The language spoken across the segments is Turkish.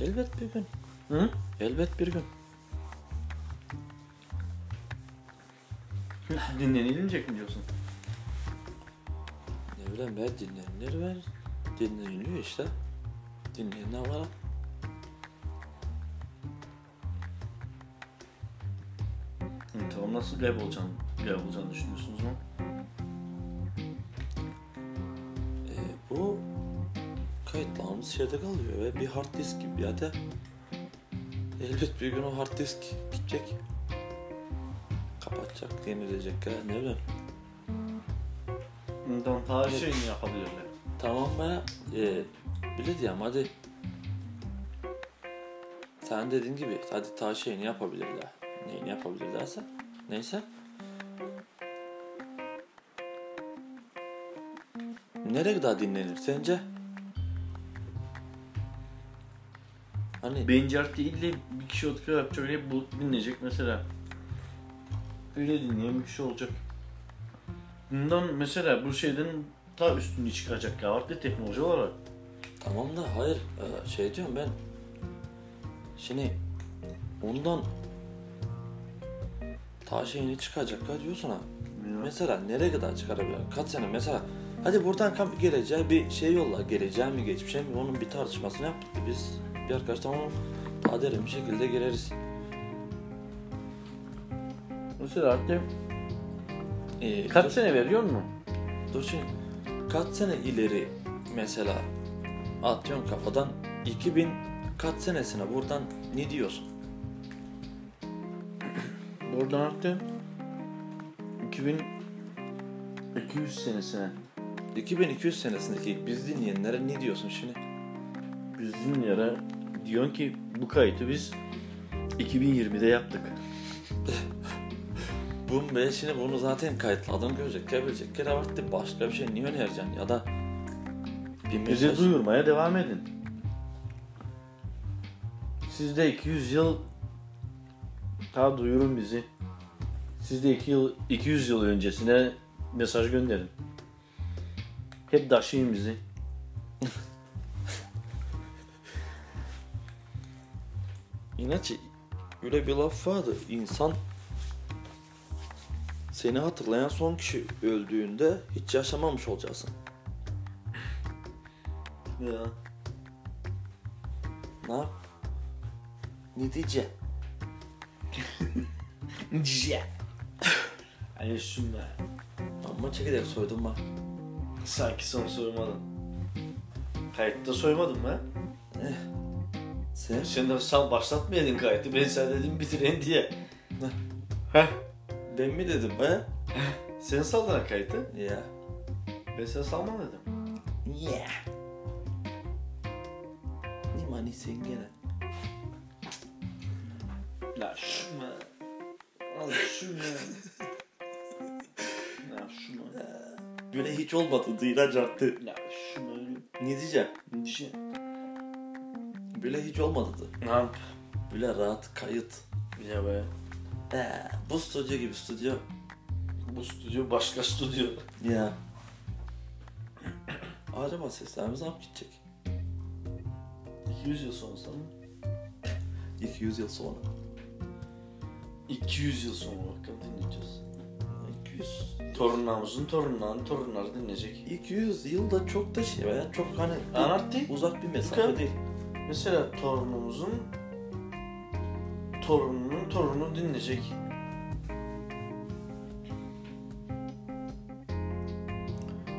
Elbet bir gün. Hı? Elbet bir gün. Dinlenilinecek mi diyorsun? Ne bileyim ben dinleyenler var. Dinleniliyor işte. Dinleyenler var. Tamam nasıl rap olacağını, rap olacağını düşünüyorsunuz mu? Kayıtlarımız şeyde kalıyor ve bir hard disk gibi ya da elbet bir gün o hard disk gidecek. Kapatacak, yenilecek ya ne bileyim. Tamam daha şeyini yapabilirler. Tamam be. E, bile diyeyim hadi. Sen dediğin gibi hadi ta şeyini yapabilirler. Neyini yapabilirlerse. Neyse. Nereye kadar dinlenir sence? Hani Bence artık ille bir kişi oturup yapacak rap bulup dinleyecek mesela. Öyle dinleyen bir kişi olacak. Bundan mesela bu şeyden daha üstünü çıkacak ya artık teknoloji olarak. tamam da hayır e, şey diyorum ben. Şimdi ondan ta şeyini çıkacaklar diyorsun ha. Mesela nereye kadar çıkarabilir? Kaç sene mesela hadi buradan kamp geleceği bir şey yolla geleceği mi geçmişe mi onun bir tartışmasını yaptık biz bir arkadaşlar onu daha derin bir şekilde gireriz. Mesela artık Ee, kaç dur, sene veriyor mu? dur şimdi kaç sene ileri mesela atıyorsun kafadan 2000 kaç senesine buradan ne diyorsun? Buradan artık 2200 senesine 2200 senesindeki biz dinleyenlere ne diyorsun şimdi? Bizim yere diyorsun ki bu kayıtı biz 2020'de yaptık. Bu ben şimdi bunu zaten kayıtladın görecek, görecek. Kere vakti başka bir şey niye önereceksin ya da bir Bizi mesaj duyurmaya devam edin. Siz de 200 yıl daha duyurun bizi. Siz de 2 yıl 200 yıl öncesine mesaj gönderin. Hep taşıyın bizi. İnaçı öyle bir laf vardı. İnsan seni hatırlayan son kişi öldüğünde hiç yaşamamış olacaksın. Ya. Ne yap? Ne diyeceksin? Ciye. Ay şunu Ama çekirdek soydum bak. Sanki son soymadın. Kayıtta soymadın mı? Sen? Sen de sen başlatmayaydın kaydı. Ben sen dedim bitirin diye. Heh. Ben mi dedim be? Sen saldın kaydı. Ya. Ben sana salma dedim. Yeah. Ne mani sen gene? La şunu. Al şunu. La şunu. Böyle hiç olmadı dıyraç arttı. La şunu. Ne diyeceğim? Şey. Böyle hiç olmadı. Ne yap? Böyle rahat kayıt. Ya be. Ee, bu stüdyo gibi stüdyo. Bu stüdyo başka stüdyo. Ya. Acaba seslerimiz ne gidecek? 200 yıl sonra sana. 200 yıl sonra. 200 yıl sonra bakalım dinleyeceğiz. 200. Torunlarımızın torunlarının torunları dinleyecek. 200 yıl da çok da şey veya çok hani Anart değil. uzak bir mesafe değil. Mesela torunumuzun torununun torunu dinleyecek.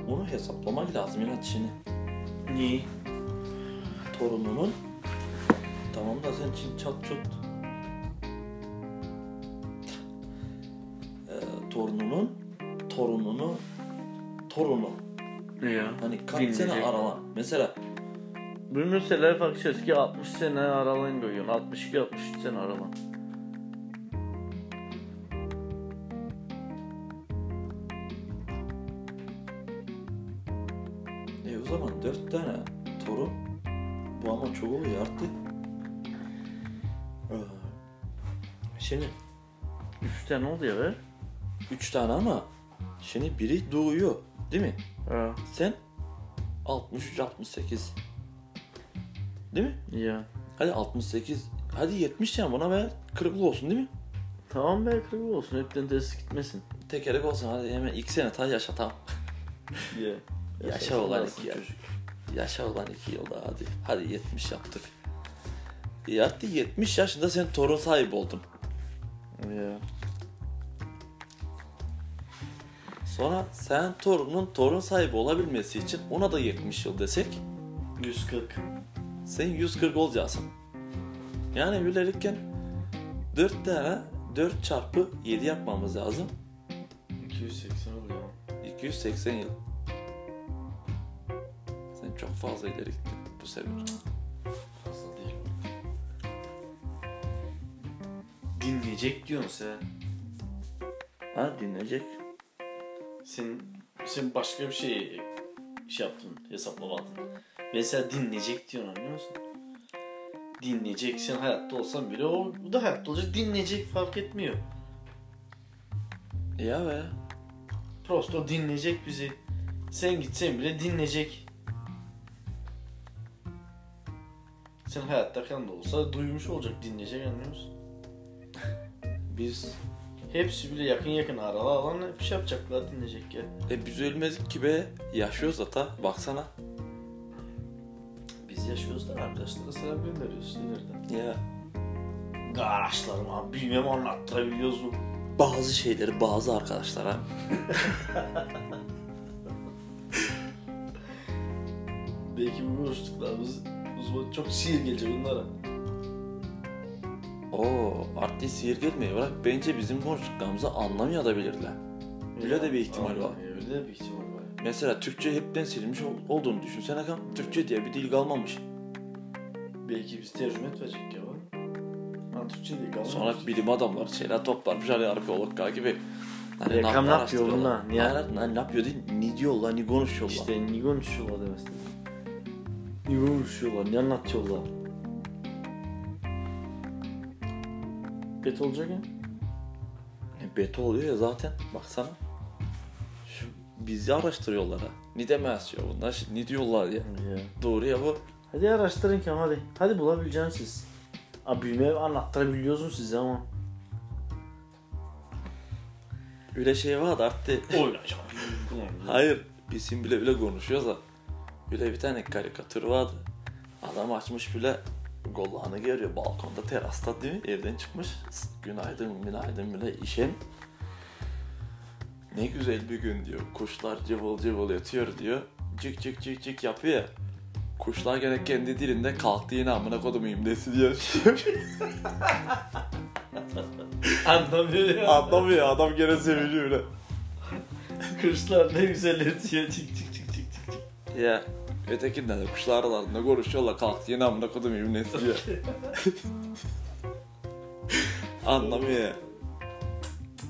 Onu hesaplamak lazım yine şimdi. Niye? Torununun tamam da sen çin çat çut ee, torununun torununu torunu Ya. hani kaç Dinleyecek. sene arama mesela Bu mesela bakacağız ki 60 sene aralığın koyuyorsun. 62-63 sene aralığın. e o zaman dört tane torun bu ama oluyor artık Ee, şimdi 3 tane oldu ya be. üç tane ama şimdi biri doğuyor değil mi Ha. sen 63 68 değil mi Ya. Hadi 68. Hadi 70 yani buna be kırıklık olsun değil mi? Tamam be kırık olsun. Hepten test gitmesin. Tekerek olsun hadi hemen iki sene ta yaşa tamam. Ye. Yaşa olan iki ya. Yaşa olan iki yılda hadi. Hadi 70 yaptık. İyi hadi 70 yaşında sen torun sahibi oldun. Ya. Sonra sen torunun torun sahibi olabilmesi için ona da 70 yıl desek 140. sen 140 olacaksın. Yani böylelikle 4 tane 4 çarpı 7 yapmamız lazım. 280 oluyor. 280 yıl. Sen çok fazla ileri gittin bu sefer. Fazla değil. Dinleyecek diyorsun sen. Ha dinleyecek. Sen sen başka bir şey şey yaptın, hesaplamadın. Mesela dinleyecek diyorsun anlıyor musun? Dinleyecek, sen hayatta olsan bile o, da hayatta olacak. Dinleyecek fark etmiyor. Ya be. Prosto dinleyecek bizi. Sen gitsen bile dinleyecek. Sen hayattayken de olsa duymuş olacak, dinleyecek anlıyor musun? Biz Hepsi bile yakın yakın aralı alan hep şey yapacaklar dinleyecek ya. e biz ölmedik ki be. Yaşıyoruz ata. Baksana. Yaşıyoruz da arkadaşlara selam gönderiyoruz ileriden. Ya. Kardeşlerim abi bilmem anlattırabiliyoruz mu? Bazı şeyleri bazı arkadaşlara Belki bu konuştuklarımız uzman çok şiir gelecek onlara. Oo, artık sihir gelmiyor. Bırak bence bizim konuştuklarımızı anlamayabilirler. Öyle de bir ihtimal var. Öyle de bir ihtimal var. Mesela Türkçe hepten silinmiş ol- olduğunu düşünsene kan. Türkçe diye bir dil kalmamış. Belki biz tercüme edecek ya var. Ben Türkçe değil kalmamış. Sonra bilim adamları şeyler toplarmış hani arkeolog gibi. Hani Reklam ne yapıyor bunlar? Niye? Hani, hani ne yapıyor değil, ne diyorlar, ne konuşuyorlar. İşte ne konuşuyorlar demesi. Ne konuşuyorlar, ne anlatıyorlar. Bet olacak ya. E, Beta oluyor ya zaten. Baksana. Bizi araştırıyorlar ha. Ne demez ya bunlar şimdi ne diyorlar ya. ya. Doğru ya bu. Hadi araştırın ki hadi. Hadi bulabileceksiniz siz. Abi bilmeye anlattırabiliyoruz mu size ama. Öyle şey var da artık. Oynayacağım. Hayır. Bizim bile bile konuşuyoruz da. Böyle bir tane karikatür vardı. Adam açmış bile gollarını görüyor balkonda terasta değil mi? Evden çıkmış. Günaydın günaydın bile işen. Ne güzel bir gün diyor. Kuşlar cıvıl cıvıl yatıyor diyor. Cık cık cık cık yapıyor ya. Kuşlar gene kendi dilinde kalktı yine amına kodumayım desi diyor. Anlamıyor ya. Anlamıyor adam gene seviniyor öyle. Kuşlar ne güzel ötüyor. Çık çık çık çık çık. çık. Ya ötekinden de kuşlar aralarında konuşuyorlar kalktı yine amına kodumayım desi diyor. Anlamıyor.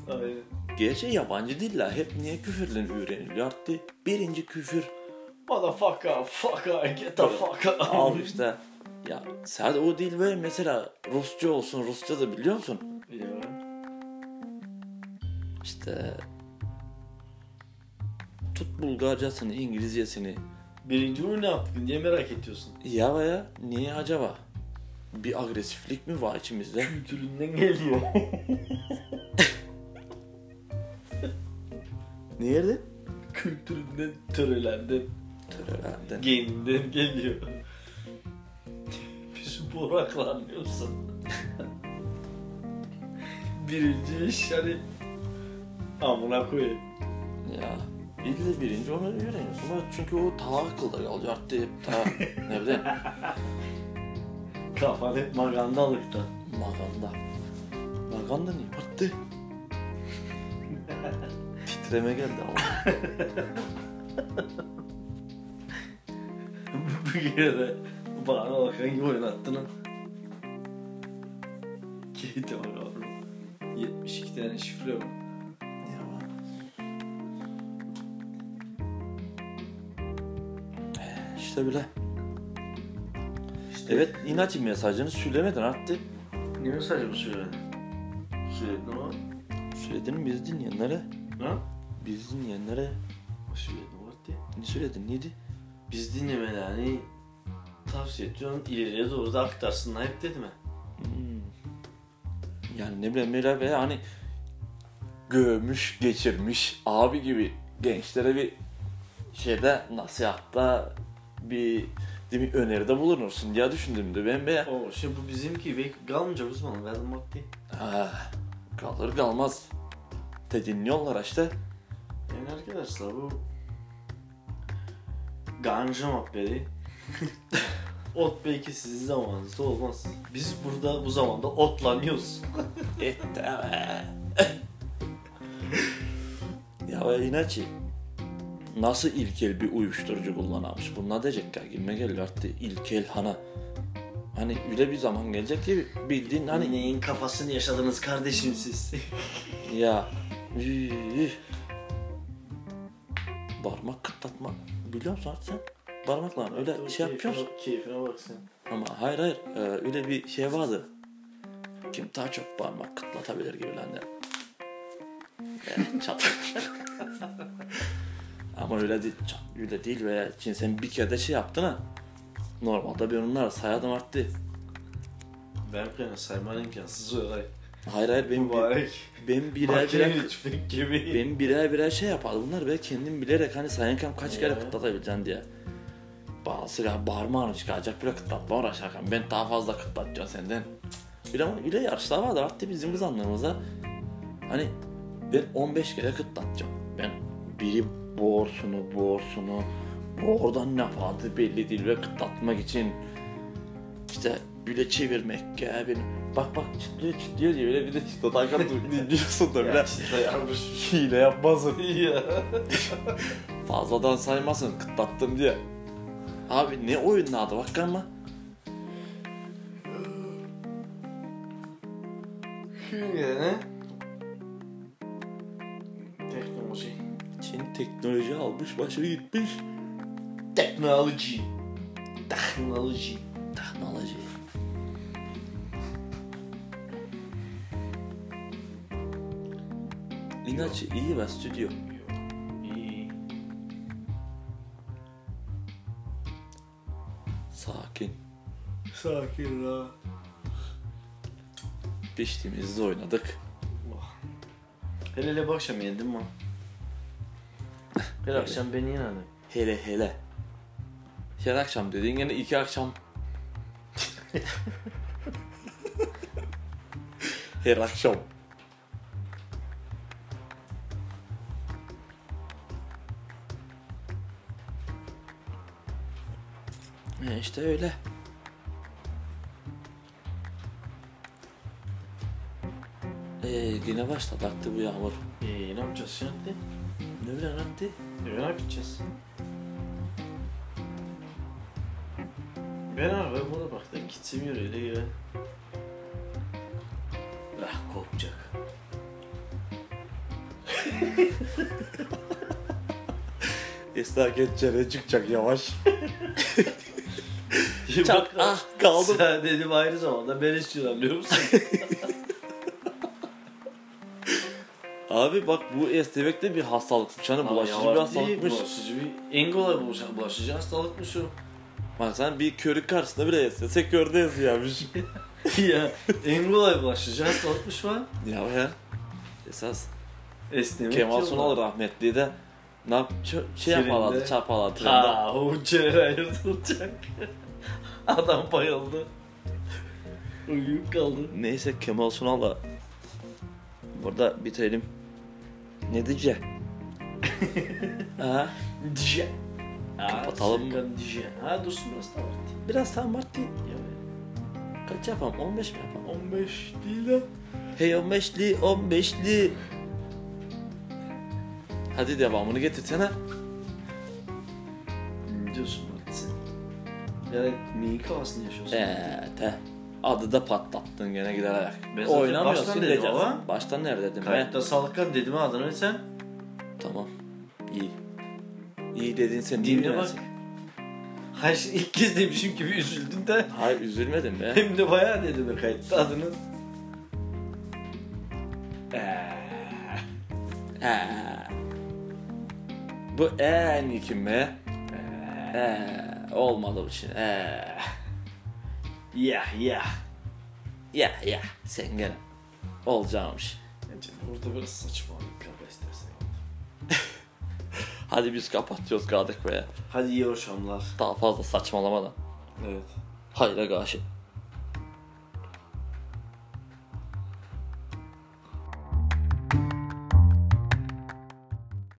Aynen. Gerçi yabancı diller hep niye küfürle öğreniliyor arttı. Birinci küfür Motherfucker, fucker, get the fuck out. al işte. Ya sadece o dil böyle mesela Rusça olsun Rusça da biliyor musun? Ya. İşte tut Bulgarcasını, İngilizcesini. Birinci oyun ne yaptın diye merak ediyorsun. Ya veya niye acaba? Bir agresiflik mi var içimizde? Kültüründen geliyor. Nerede? Kültüründen, törelenden, Törelerden. geninden geliyor. Biz buraklanıyorsun. Birinci iş hani amına koyayım. Ya İlle birinci onu öğreniyorsun. Ama Çünkü o ta akılda kalıyor. Arttı hep ta ne bileyim Kafan hep magandalıkta. maganda. Maganda ne? Arttı. Titreme geldi ama. Bu kere de bana bakan gibi oynattın. Kilite var abi. 72 tane şifre var. İşte bile. İşte Evet inatçı mesajını söylemedin arttı. Ne mesajı bu söyledin? Söyledin ama. Söyledin biz dinleyenlere. Ha? Biz dinleyenlere. Söyledim var diye. Ne söyledin neydi? Biz dinlemeli hani tavsiye ediyorum. İleriye doğru da aktarsınlar hep dedi mi? Yani ne bileyim böyle hani görmüş, geçirmiş abi gibi gençlere bir şeyde nasihatta bir değil mi, öneride bulunursun diye düşündüm de ben be. O şey bu bizimki belki kalmayacak uzman verdim vakti. Ha, kalır kalmaz. Te dinliyorlar işte. Yani arkadaşlar bu ganja muhabbeti ot belki sizin zamanınızda olmaz. Biz burada bu zamanda otlanıyoruz. Ya inatçı. Nasıl ilkel bir uyuşturucu kullanılmış? Bunlar diyecek ya gibime geliyor artık ilkel hana. Hani öyle bir zaman gelecek ki bildiğin hani Hani neyin kafasını yaşadınız kardeşim siz? Ya. Parmak kıtlatma. Biliyor musun sen? Parmakla öyle şey yapıyor musun? Keyfine bak sen. Ama hayır hayır ee, öyle bir şey vardı. Kim daha çok parmak kıtlatabilir gibi lan de. Eh, çat. Ama öyle değil, çat, öyle değil veya şimdi sen bir kere de şey yaptın ha. Normalde ben onları sayardım arttı. Ben sayman imkansız olay. Hayır hayır ben, Mübarek. ben birer birer Makine tüfek gibi. Ben birer birer şey yapardı. Bunlar böyle kendim bilerek hani sayarken kaç kere Ya. kıtlatabileceksin diye. Bazısı ya parmağını çıkaracak bile kıtlatma uğraşarken ben daha fazla kıtlatacağım senden. Bir ama öyle yarışlar vardı artık bizim kız anlamımıza. Hani ben 15 kere kıtlatacağım. Ben biri borsunu borsunu oradan ne yapardı belli değil ve kıtlatmak için işte böyle çevirmek ya ben bak bak çıtlıyor çıtlıyor diye öyle bir de çıtlatan dinliyorsun da işte yapmış. hile yapmasın. ya. Fazladan saymasın kıtlattım diye. Abi ne oyunlardı bak ama. Yani. Teknoloji. Çin teknoloji almış başını gitmiş. Teknoloji. Teknoloji. Teknoloji. İnaçı iyi ve stüdyo. İyi. Sakin. Sakin ha. Piştiğimizde oynadık. Hele hele bu akşam yendim mi? Her akşam beni yen hani. Hele hele. Her akşam dediğin gene iki akşam. Her akşam. İşte öyle. Ee, yine başladı aktı bu yağmur. Ee, ne yapacağız şimdi? Ne bileyim aktı? Ee, ne yapacağız? Ben arabaya buna baktım. Gitsem yürüyle ya. Ah korkacak. İstaket çere çıkacak yavaş. Çak, ah, kaldım. Sen dedim ayrı zamanda ben istiyorum biliyor musun? Abi bak bu esnemek de bir hastalıkmış. Hani bulaşıcı bir hastalıkmış. Bulaşıcı bir en kolay bulaşıcı, bulaşıcı hastalıkmış o. Bak sen bir körük karşısında bile esnesek körde yazıyormuş. ya en kolay bulaşıcı hastalıkmış var. ya ya. Esas Esnemek Kemal. Sunal rahmetli de ne yap şey Trende. yaparlardı çarparlardı trende. Ha o çene yırtılacak. Adam bayıldı. Uyuyup kaldı. Neyse Kemal Sunal'la burada bitirelim. Ne diyeceğim? ha? Dije. Kapatalım mı? Dije. Ha dursun biraz daha vakti. Biraz tam. Ya, Kaç yapalım? 15 mi yapalım? 15 değil lan. Hey 15'li 15'li. Hadi devamını getirsene. Ne diyorsun sen? Yani neyin kafasını yaşıyorsun? Eee te. Adı da patlattın gene giderek. Ben zaten Oynamıyorsun baştan dedim diyeceksin. ama. Baştan nerede dedim be? Kayıtta Salkan dedim adını sen. Tamam. İyi. İyi dedin sen değil Dinle bak. Hayır şimdi ilk kez demişim gibi üzüldün de. Hayır üzülmedim be. Hem de bayağı dedim ben kayıtta adını. Bu en iyi kim be? He. olmadı bu şimdi. Ee, Ya ya. ya ya sen gene olacakmış. Bence burada biraz saçmalık kapa istersen. Hadi biz kapatıyoruz Gadık Bey'e. Hadi iyi akşamlar. Daha fazla saçmalamadan. Evet. Hayra karşı.